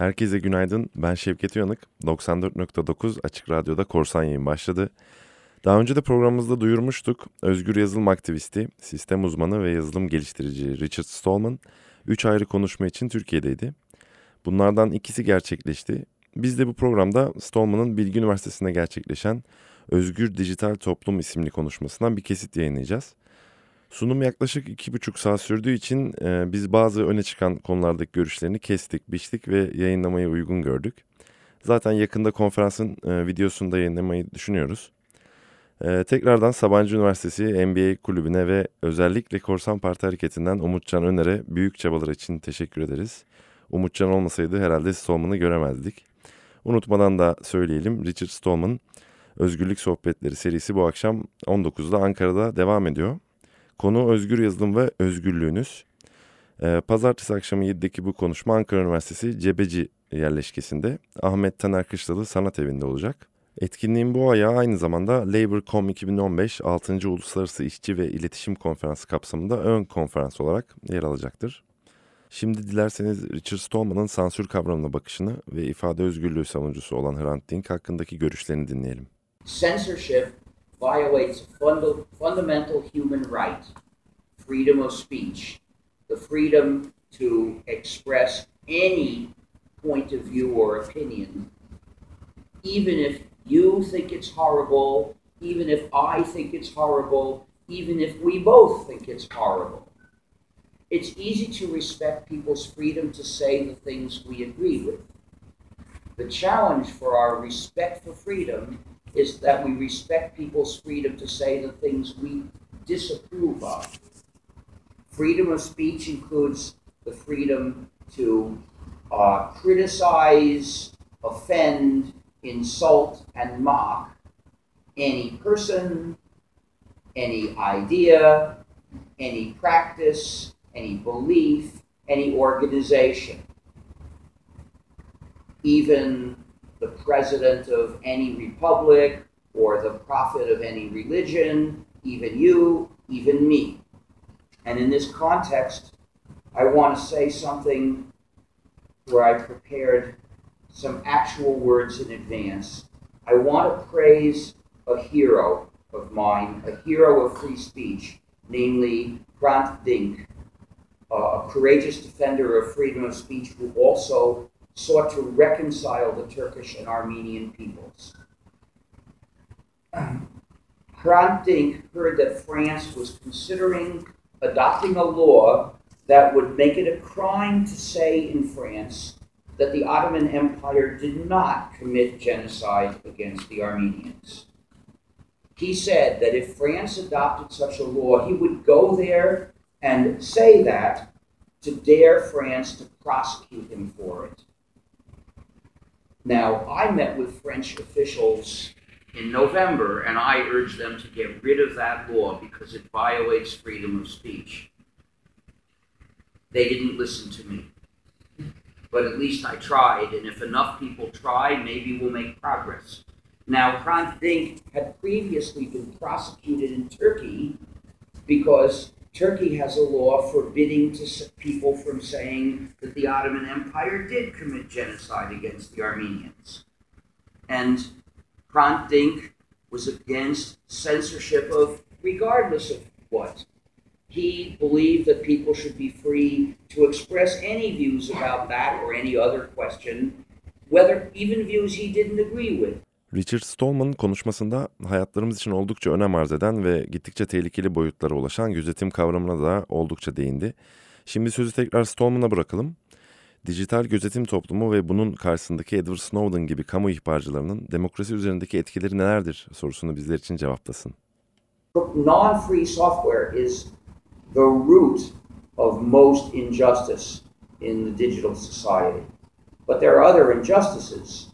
Herkese günaydın. Ben Şevket Uyanık. 94.9 Açık Radyo'da Korsan Yayın başladı. Daha önce de programımızda duyurmuştuk. Özgür yazılım aktivisti, sistem uzmanı ve yazılım geliştirici Richard Stallman 3 ayrı konuşma için Türkiye'deydi. Bunlardan ikisi gerçekleşti. Biz de bu programda Stallman'ın Bilgi Üniversitesi'nde gerçekleşen Özgür Dijital Toplum isimli konuşmasından bir kesit yayınlayacağız. Sunum yaklaşık iki buçuk saat sürdüğü için e, biz bazı öne çıkan konulardaki görüşlerini kestik, biçtik ve yayınlamayı uygun gördük. Zaten yakında konferansın e, videosunu da yayınlamayı düşünüyoruz. E, tekrardan Sabancı Üniversitesi NBA kulübüne ve özellikle Korsan Parti Hareketi'nden Umutcan Öner'e büyük çabalar için teşekkür ederiz. Umutcan olmasaydı herhalde Stallman'ı göremezdik. Unutmadan da söyleyelim Richard Stallman Özgürlük Sohbetleri serisi bu akşam 19'da Ankara'da devam ediyor. Konu özgür yazılım ve özgürlüğünüz. Ee, Pazartesi akşamı 7'deki bu konuşma Ankara Üniversitesi Cebeci yerleşkesinde Ahmet Taner Kışlalı Sanat Evi'nde olacak. Etkinliğin bu ayağı aynı zamanda Labor.com 2015 6. Uluslararası İşçi ve İletişim Konferansı kapsamında ön konferans olarak yer alacaktır. Şimdi dilerseniz Richard Stallman'ın sansür kavramına bakışını ve ifade özgürlüğü savunucusu olan Hrant Dink hakkındaki görüşlerini dinleyelim. Censorship violates funda- fundamental human right, freedom of speech, the freedom to express any point of view or opinion, even if you think it's horrible, even if I think it's horrible, even if we both think it's horrible. It's easy to respect people's freedom to say the things we agree with. The challenge for our respect for freedom is that we respect people's freedom to say the things we disapprove of. Freedom of speech includes the freedom to uh, criticize, offend, insult, and mock any person, any idea, any practice, any belief, any organization. Even the president of any republic or the prophet of any religion, even you, even me. And in this context, I want to say something where I prepared some actual words in advance. I want to praise a hero of mine, a hero of free speech, namely Hrant Dink, uh, a courageous defender of freedom of speech who also sought to reconcile the Turkish and Armenian peoples. Hrant heard that France was considering adopting a law that would make it a crime to say in France that the Ottoman Empire did not commit genocide against the Armenians. He said that if France adopted such a law, he would go there and say that to dare France to prosecute him for it. Now, I met with French officials in November and I urged them to get rid of that law because it violates freedom of speech. They didn't listen to me. But at least I tried, and if enough people try, maybe we'll make progress. Now, Hrant Dink had previously been prosecuted in Turkey because Turkey has a law forbidding to people from saying that the Ottoman Empire did commit genocide against the Armenians. And Hrant Dink was against censorship of regardless of what. He believed that people should be free to express any views about that or any other question, whether even views he didn't agree with. Richard Stallman konuşmasında hayatlarımız için oldukça önem arz eden ve gittikçe tehlikeli boyutlara ulaşan gözetim kavramına da oldukça değindi. Şimdi sözü tekrar Stallman'a bırakalım. Dijital gözetim toplumu ve bunun karşısındaki Edward Snowden gibi kamu ihbarcılarının demokrasi üzerindeki etkileri nelerdir sorusunu bizler için cevaplasın. Non-free software is the root of most injustice in the digital society. But there are other injustices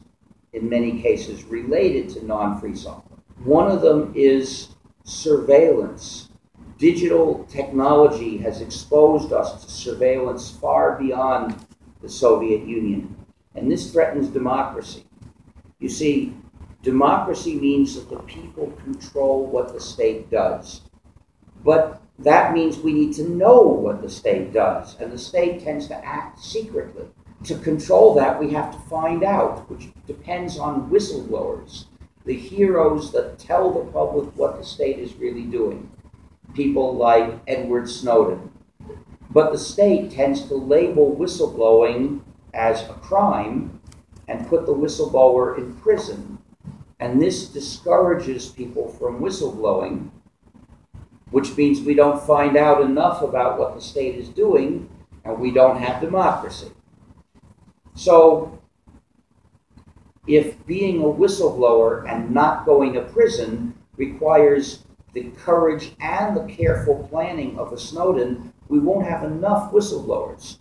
in many cases related to non-free software. One of them is surveillance. Digital technology has exposed us to surveillance far beyond the Soviet Union, and this threatens democracy. You see, democracy means that the people control what the state does. But that means we need to know what the state does, and the state tends to act secretly. To control that, we have to find out, which depends on whistleblowers, the heroes that tell the public what the state is really doing. People like Edward Snowden. But the state tends to label whistleblowing as a crime and put the whistleblower in prison. And this discourages people from whistleblowing, which means we don't find out enough about what the state is doing and we don't have democracy. So, if being a whistleblower and not going to prison requires the courage and the careful planning of a Snowden, we won't have enough whistleblowers.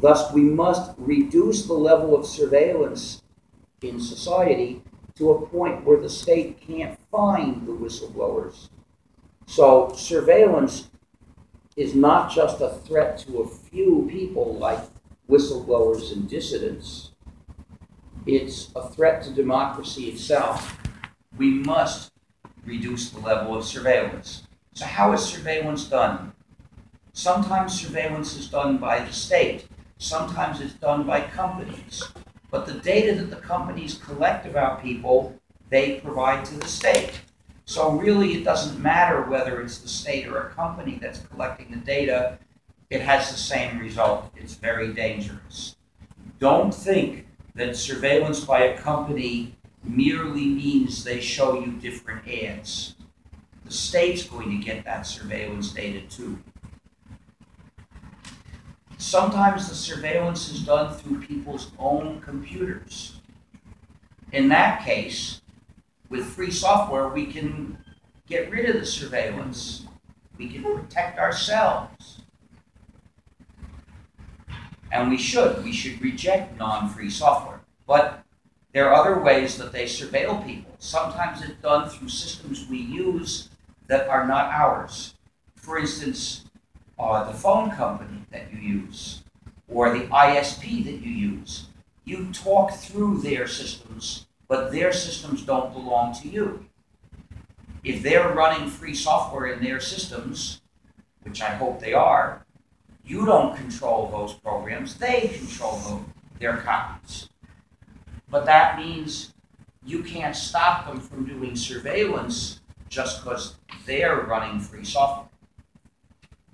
Thus, we must reduce the level of surveillance in society to a point where the state can't find the whistleblowers. So, surveillance is not just a threat to a few people like whistleblowers and dissidents, it's a threat to democracy itself. We must reduce the level of surveillance. So, how is surveillance done? Sometimes surveillance is done by the state, sometimes it's done by companies. But the data that the companies collect about people, they provide to the state. So really, it doesn't matter whether it's the state or a company that's collecting the data, it has the same result. It's very dangerous. Don't think that surveillance by a company merely means they show you different ads. The state's going to get that surveillance data too. Sometimes the surveillance is done through people's own computers. In that case, with free software, we can get rid of the surveillance. We can protect ourselves. And we should. We should reject non free software. But there are other ways that they surveil people. Sometimes it's done through systems we use that are not ours. For instance, uh, the phone company that you use or the ISP that you use. You talk through their systems but their systems don't belong to you. If they're running free software in their systems, which I hope they are, you don't control those programs, they control them, their copies. But that means you can't stop them from doing surveillance just because they're running free software.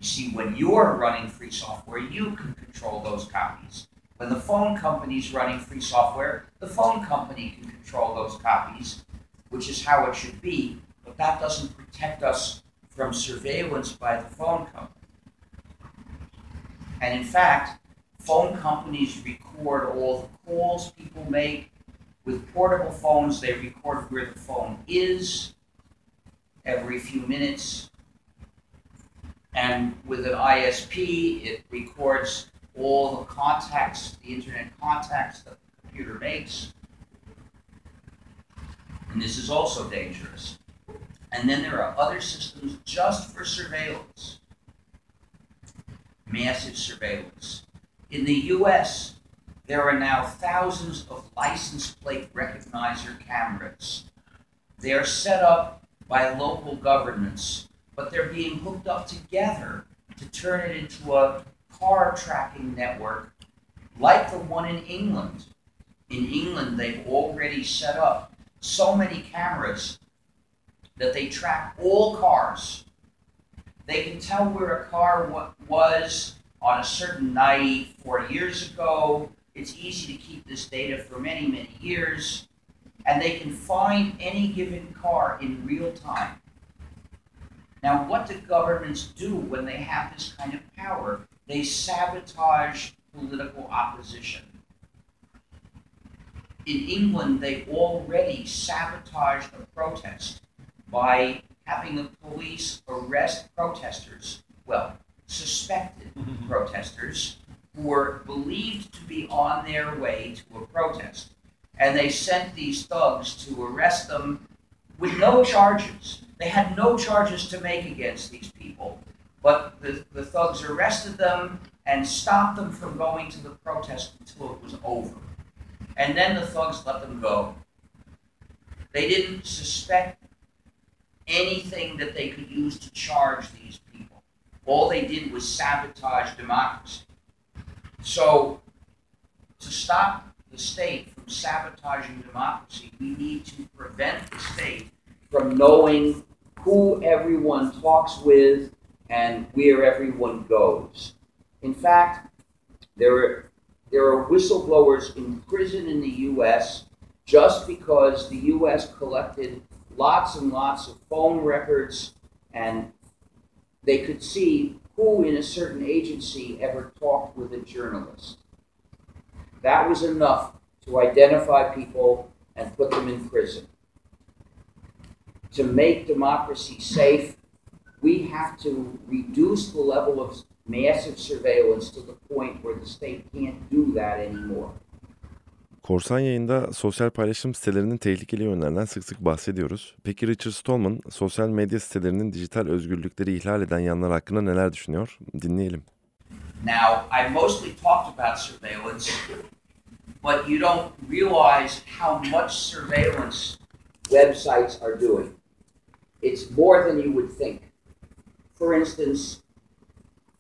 You see, when you're running free software, you can control those copies. When the phone company's running free software, the phone company can control those copies, which is how it should be, but that doesn't protect us from surveillance by the phone company. And in fact, phone companies record all the calls people make. With portable phones, they record where the phone is every few minutes. And with an ISP, it records all the contacts, the internet contacts that the computer makes. And this is also dangerous. And then there are other systems just for surveillance, massive surveillance. In the US, there are now thousands of license plate recognizer cameras. They are set up by local governments, but they're being hooked up together to turn it into a car tracking network like the one in England. In England, they've already set up so many cameras that they track all cars. They can tell where a car was on a certain night four years ago. It's easy to keep this data for many, many years. And they can find any given car in real time. Now, what do governments do when they have this kind of power? They sabotage political opposition. In England, they already sabotaged a protest by having the police arrest protesters, well, suspected mm-hmm. protesters, who were believed to be on their way to a protest. And they sent these thugs to arrest them with no charges. They had no charges to make against these people. But the, the thugs arrested them and stopped them from going to the protest until it was over. And then the thugs let them go. They didn't suspect anything that they could use to charge these people. All they did was sabotage democracy. So to stop the state from sabotaging democracy, we need to prevent the state from knowing who everyone talks with and where everyone goes. In fact, there are, there are whistleblowers in prison in the U.S. just because the U.S. collected lots and lots of phone records and they could see who in a certain agency ever talked with a journalist. That was enough to identify people and put them in prison. To make democracy safe, we have to reduce the level of massive surveillance to the point where the state can't do that anymore. Korsan yayında sosyal paylaşım sitelerinin tehlikeli yönlerinden sık sık bahsediyoruz. Peki Richard Stallman sosyal medya sitelerinin dijital özgürlükleri ihlal eden yanlar hakkında neler düşünüyor? Dinleyelim. Now, I mostly talked about surveillance, but you don't realize how much surveillance websites are doing. It's more than you would think. For instance,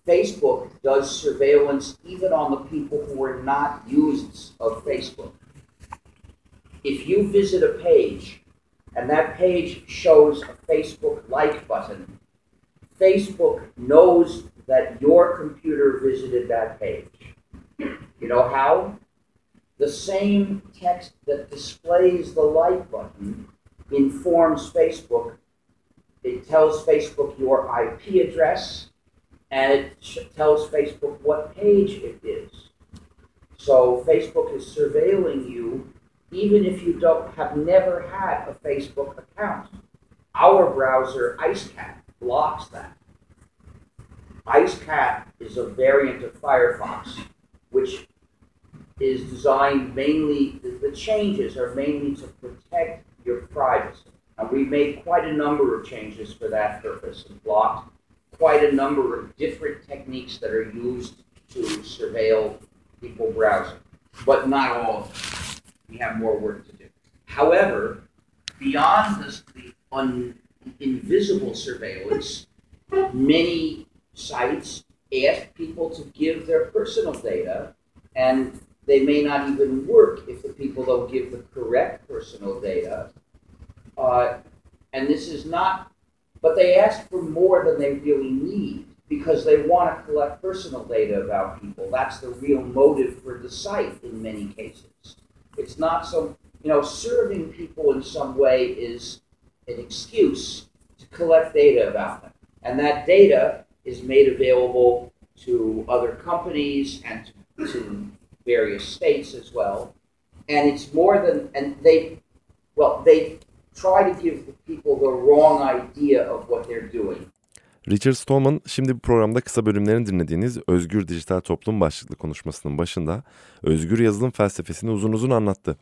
Facebook does surveillance even on the people who are not users of Facebook. If you visit a page and that page shows a Facebook like button, Facebook knows that your computer visited that page. You know how? The same text that displays the like button informs Facebook. It tells Facebook your IP address, and it tells Facebook what page it is. So Facebook is surveilling you even if you don't have never had a Facebook account. Our browser IceCat blocks that. IceCat is a variant of Firefox, which is designed mainly, the, changes are mainly to protect your privacy. And we made quite a number of changes for that purpose and blocked quite a number of different techniques that are used to surveil people browsing, but not all of them. We have more work to do. However, beyond this, the un, invisible surveillance, many sites ask people to give their personal data, and they may not even work if the people don't give the correct personal data. Uh, and this is not but they ask for more than they really need because they want to collect personal data about people. That's the real motive for the site in many cases. It's not so, you know, serving people in some way is an excuse to collect data about them. And that data is made available to other companies and to, to various states as well. And it's more than, and they, well, they try to give the people the wrong idea of what they're doing. Richard Stallman şimdi bu programda kısa bölümlerini dinlediğiniz Özgür Dijital Toplum başlıklı konuşmasının başında özgür yazılım felsefesini uzun uzun anlattı.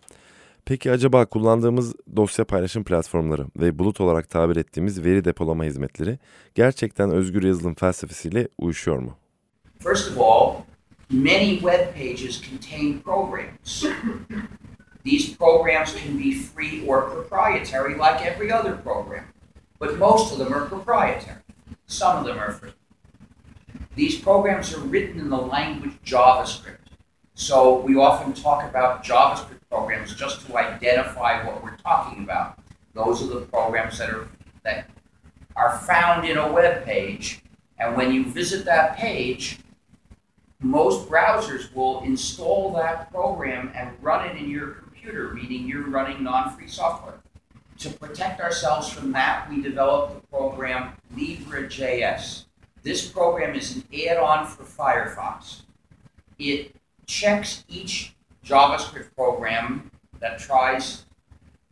Peki acaba kullandığımız dosya paylaşım platformları ve bulut olarak tabir ettiğimiz veri depolama hizmetleri gerçekten özgür yazılım felsefesiyle uyuşuyor mu? First of all, many web pages contain programs. These programs can be free or proprietary like every other program, but most of them are proprietary. Some of them are free. These programs are written in the language JavaScript. So we often talk about JavaScript programs just to identify what we're talking about. Those are the programs that are that are found in a web page, and when you visit that page, most browsers will install that program and run it in your computer, meaning you're running non-free software. To protect ourselves from that, we developed the program LibreJS. This program is an add-on for Firefox. It checks each JavaScript program that tries,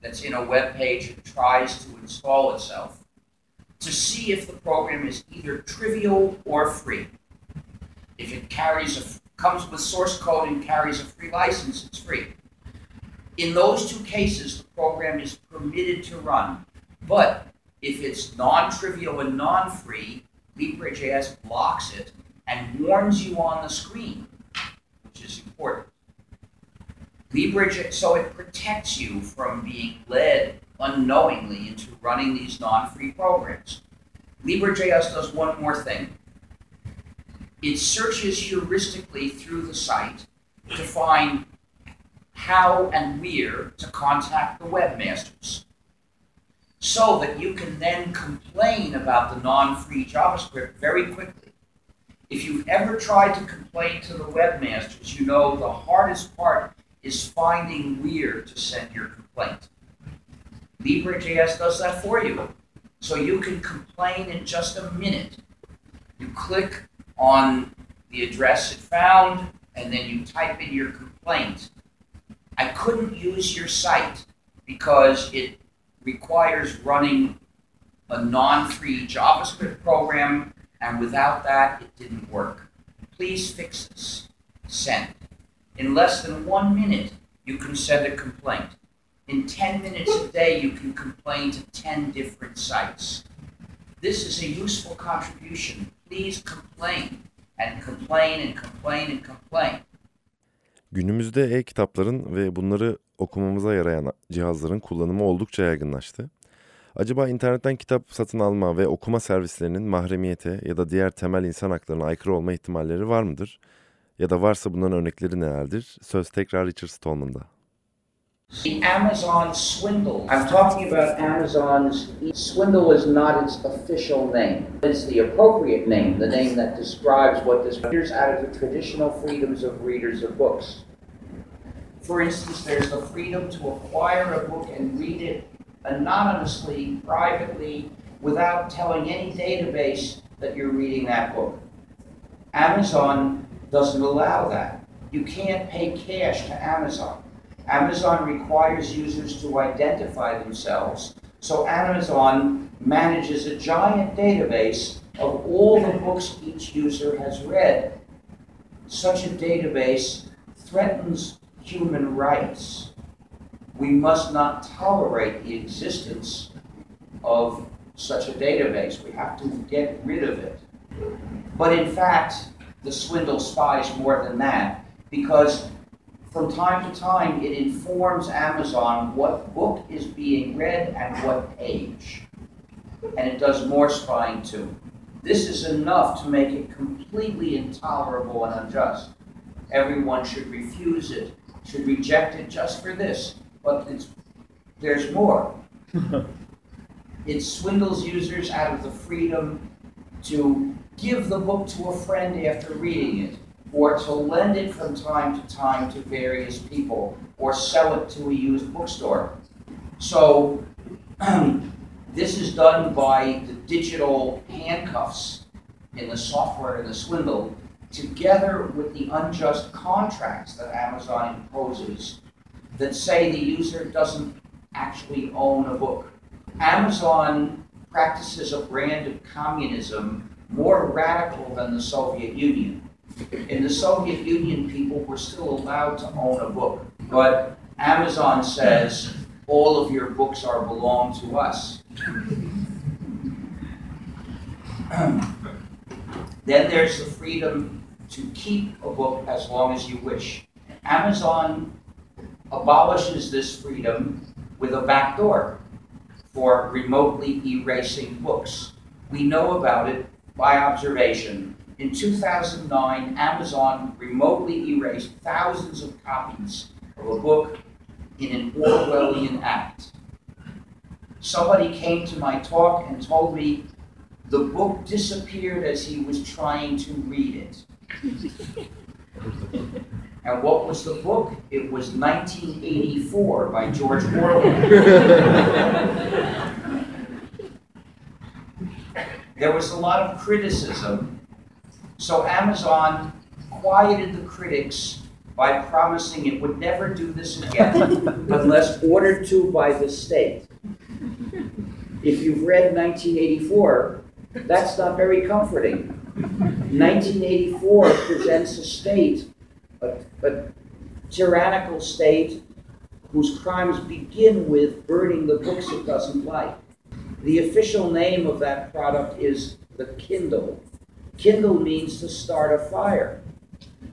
that's in a web page and tries to install itself to see if the program is either trivial or free. If it carries a, comes with source code and carries a free license, it's free. In those two cases, the program is permitted to run. But if it's non-trivial and non-free, LibreJS blocks it and warns you on the screen, which is important. Libre, so it protects you from being led unknowingly into running these non-free programs. LibreJS does one more thing. It searches heuristically through the site to find how and where to contact the webmasters so that you can then complain about the non-free JavaScript very quickly. If you've ever tried to complain to the webmasters, you know the hardest part is finding where to send your complaint. LibreJS does that for you. So you can complain in just a minute. You click on the address it found, and then you type in your complaint. Couldn't use your site because it requires running a non-free JavaScript program, and without that, it didn't work. Please fix this. Send. In less than one minute, you can send a complaint. In 10 minutes a day, you can complain to 10 different sites. This is a useful contribution. Please complain and complain and complain and complain. Günümüzde e-kitapların ve bunları okumamıza yarayan cihazların kullanımı oldukça yaygınlaştı. Acaba internetten kitap satın alma ve okuma servislerinin mahremiyete ya da diğer temel insan haklarına aykırı olma ihtimalleri var mıdır? Ya da varsa bunların örnekleri nelerdir? Söz tekrar Richard Stallman'da. The Amazon swindle. I'm talking about Amazon's swindle is not its official name. It's the appropriate name, the name that describes what this here's out of the traditional freedoms of readers of books. For instance, there's the freedom to acquire a book and read it anonymously, privately, without telling any database that you're reading that book. Amazon doesn't allow that. You can't pay cash to Amazon. Amazon requires users to identify themselves, so Amazon manages a giant database of all the books each user has read. Such a database threatens human rights. We must not tolerate the existence of such a database. We have to get rid of it. But in fact, the swindle spies more than that because from time to time, it informs Amazon what book is being read and what page. And it does more spying too. This is enough to make it completely intolerable and unjust. Everyone should refuse it, should reject it just for this. But there's more. it swindles users out of the freedom to give the book to a friend after reading it or to lend it from time to time to various people, or sell it to a used bookstore. So this is done by the digital handcuffs in the software in the swindle, together with the unjust contracts that Amazon imposes that say the user doesn't actually own a book. Amazon practices a brand of communism more radical than the Soviet Union in the Soviet Union, people were still allowed to own a book. But Amazon says all of your books are belong to us. then there's the freedom to keep a book as long as you wish. Amazon abolishes this freedom with a backdoor for remotely erasing books. We know about it by observation in 2009, Amazon remotely erased thousands of copies of a book in an Orwellian act. Somebody came to my talk and told me the book disappeared as he was trying to read it. and what was the book? It was 1984 by George Orwell. there was a lot of criticism so Amazon quieted the critics by promising it would never do this again unless ordered to by the state. If you've read 1984, that's not very comforting. 1984 presents a state, a, a tyrannical state whose crimes begin with burning the books it doesn't like. The official name of that product is the Kindle. Kindle means to start a fire.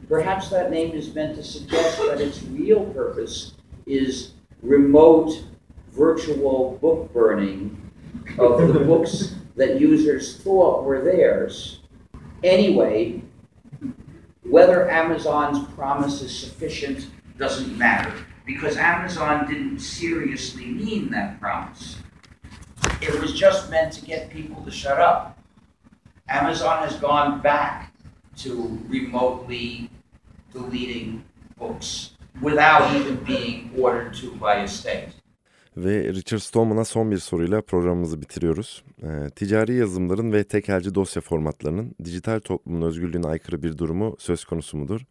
Perhaps that name is meant to suggest that its real purpose is remote virtual book burning of the books that users thought were theirs. Anyway, whether Amazon's promise is sufficient doesn't matter because Amazon didn't seriously mean that promise. It was just meant to get people to shut up. Amazon has gone back to remotely deleting books without even being ordered to by a state. Ve Richard Stallman'a son bir soruyla programımızı bitiriyoruz. Ee, ticari yazılımların ve tekelci dosya formatlarının dijital toplumun özgürlüğüne aykırı bir durumu söz konusu mudur?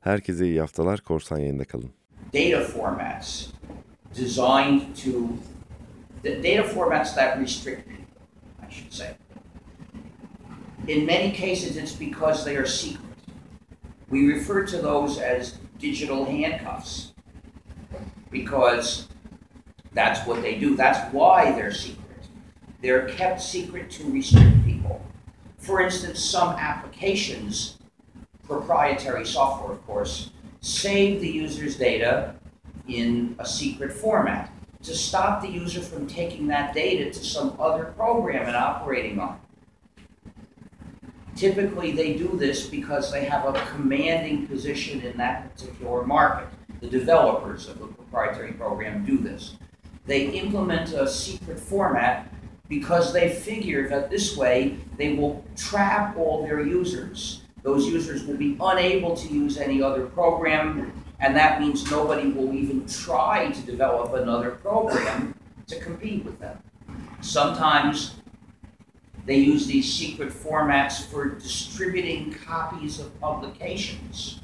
Herkese iyi haftalar, Korsan yayında kalın. Data formats designed to, the data formats that restrict people, I should say. In many cases, it's because they are secret. We refer to those as digital handcuffs because that's what they do. That's why they're secret. They're kept secret to restrict people. For instance, some applications, proprietary software, of course, save the user's data in a secret format to stop the user from taking that data to some other program and operating on it. Typically, they do this because they have a commanding position in that particular market. The developers of the proprietary program do this. They implement a secret format because they figure that this way they will trap all their users. Those users will be unable to use any other program, and that means nobody will even try to develop another program to compete with them. Sometimes they use these secret formats for distributing copies of publications,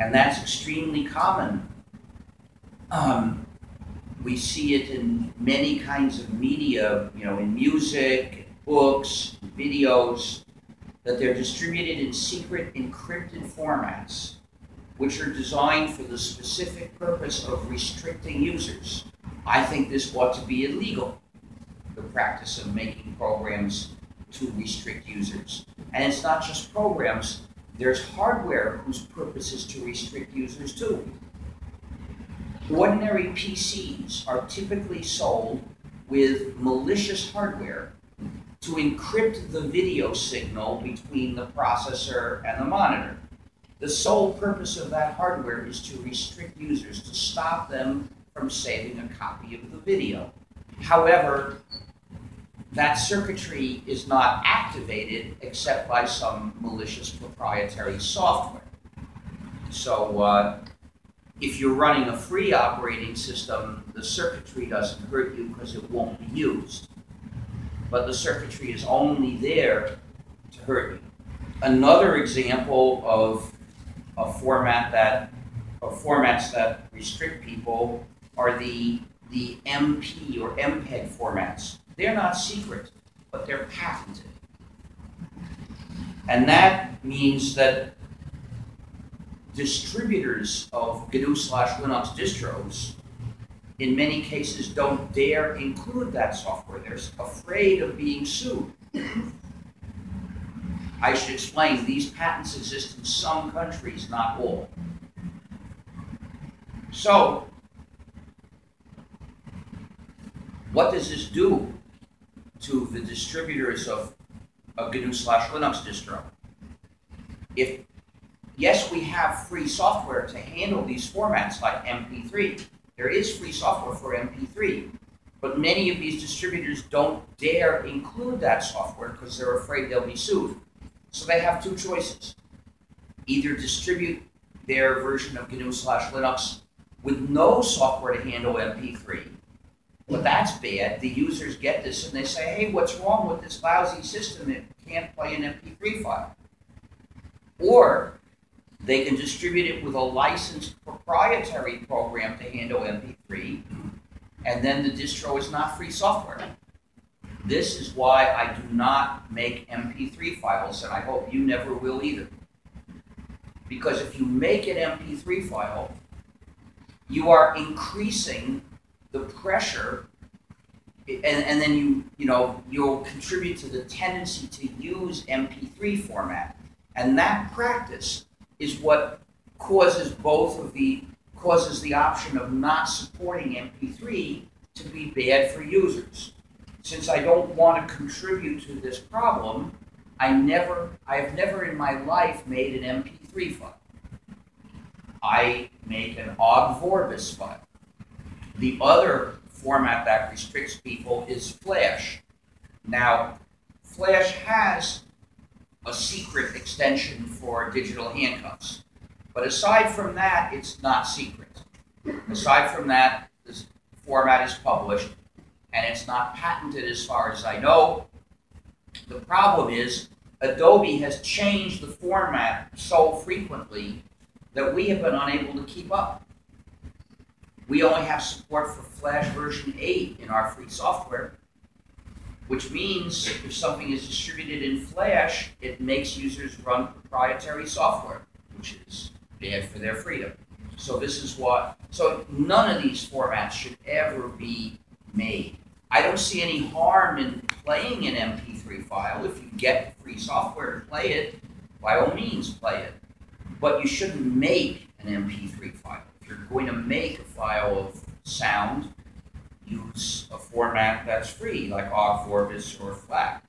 and that's extremely common. Um, we see it in many kinds of media, you know, in music, books, videos, that they're distributed in secret encrypted formats, which are designed for the specific purpose of restricting users. I think this ought to be illegal, practice of making programs to restrict users. And it's not just programs, there's hardware whose purpose is to restrict users too. Ordinary PCs are typically sold with malicious hardware to encrypt the video signal between the processor and the monitor. The sole purpose of that hardware is to restrict users, to stop them from saving a copy of the video. However, that circuitry is not activated except by some malicious proprietary software. So, uh, if you're running a free operating system, the circuitry doesn't hurt you because it won't be used. But the circuitry is only there to hurt you. Another example of a format that formats that restrict people are the the MP or MPEG formats. They're not secret, but they're patented. And that means that distributors of GNU slash Linux distros, in many cases, don't dare include that software. They're afraid of being sued. I should explain these patents exist in some countries, not all. So, what does this do to the distributors of a GNU slash Linux distro? If yes, we have free software to handle these formats like MP3. There is free software for MP3, but many of these distributors don't dare include that software because they're afraid they'll be sued. So they have two choices. Either distribute their version of GNU slash Linux with no software to handle MP3. But that's bad. The users get this and they say, hey, what's wrong with this lousy system? It can't play an MP3 file. Or they can distribute it with a licensed proprietary program to handle MP3, and then the distro is not free software. This is why I do not make MP3 files, and I hope you never will either. Because if you make an MP3 file, you are increasing the pressure and, and then you you know you'll contribute to the tendency to use MP3 format. And that practice is what causes both of the causes the option of not supporting MP3 to be bad for users. Since I don't want to contribute to this problem, I never I have never in my life made an MP3 file. I make an ogg vorbis file. The other format that restricts people is Flash. Now, Flash has a secret extension for digital handcuffs. But aside from that, it's not secret. Aside from that, this format is published and it's not patented as far as I know. The problem is Adobe has changed the format so frequently that we have been unable to keep up. We only have support for Flash version 8 in our free software, which means if something is distributed in Flash, it makes users run proprietary software, which is bad for their freedom. So this is what, so none of these formats should ever be made. I don't see any harm in playing an MP3 file. If you get free software to play it, by all means play it. But you shouldn't make an MP3 file. If you're going to make a file of sound, use a format that's free, like Ogg Vorbis or FLAC.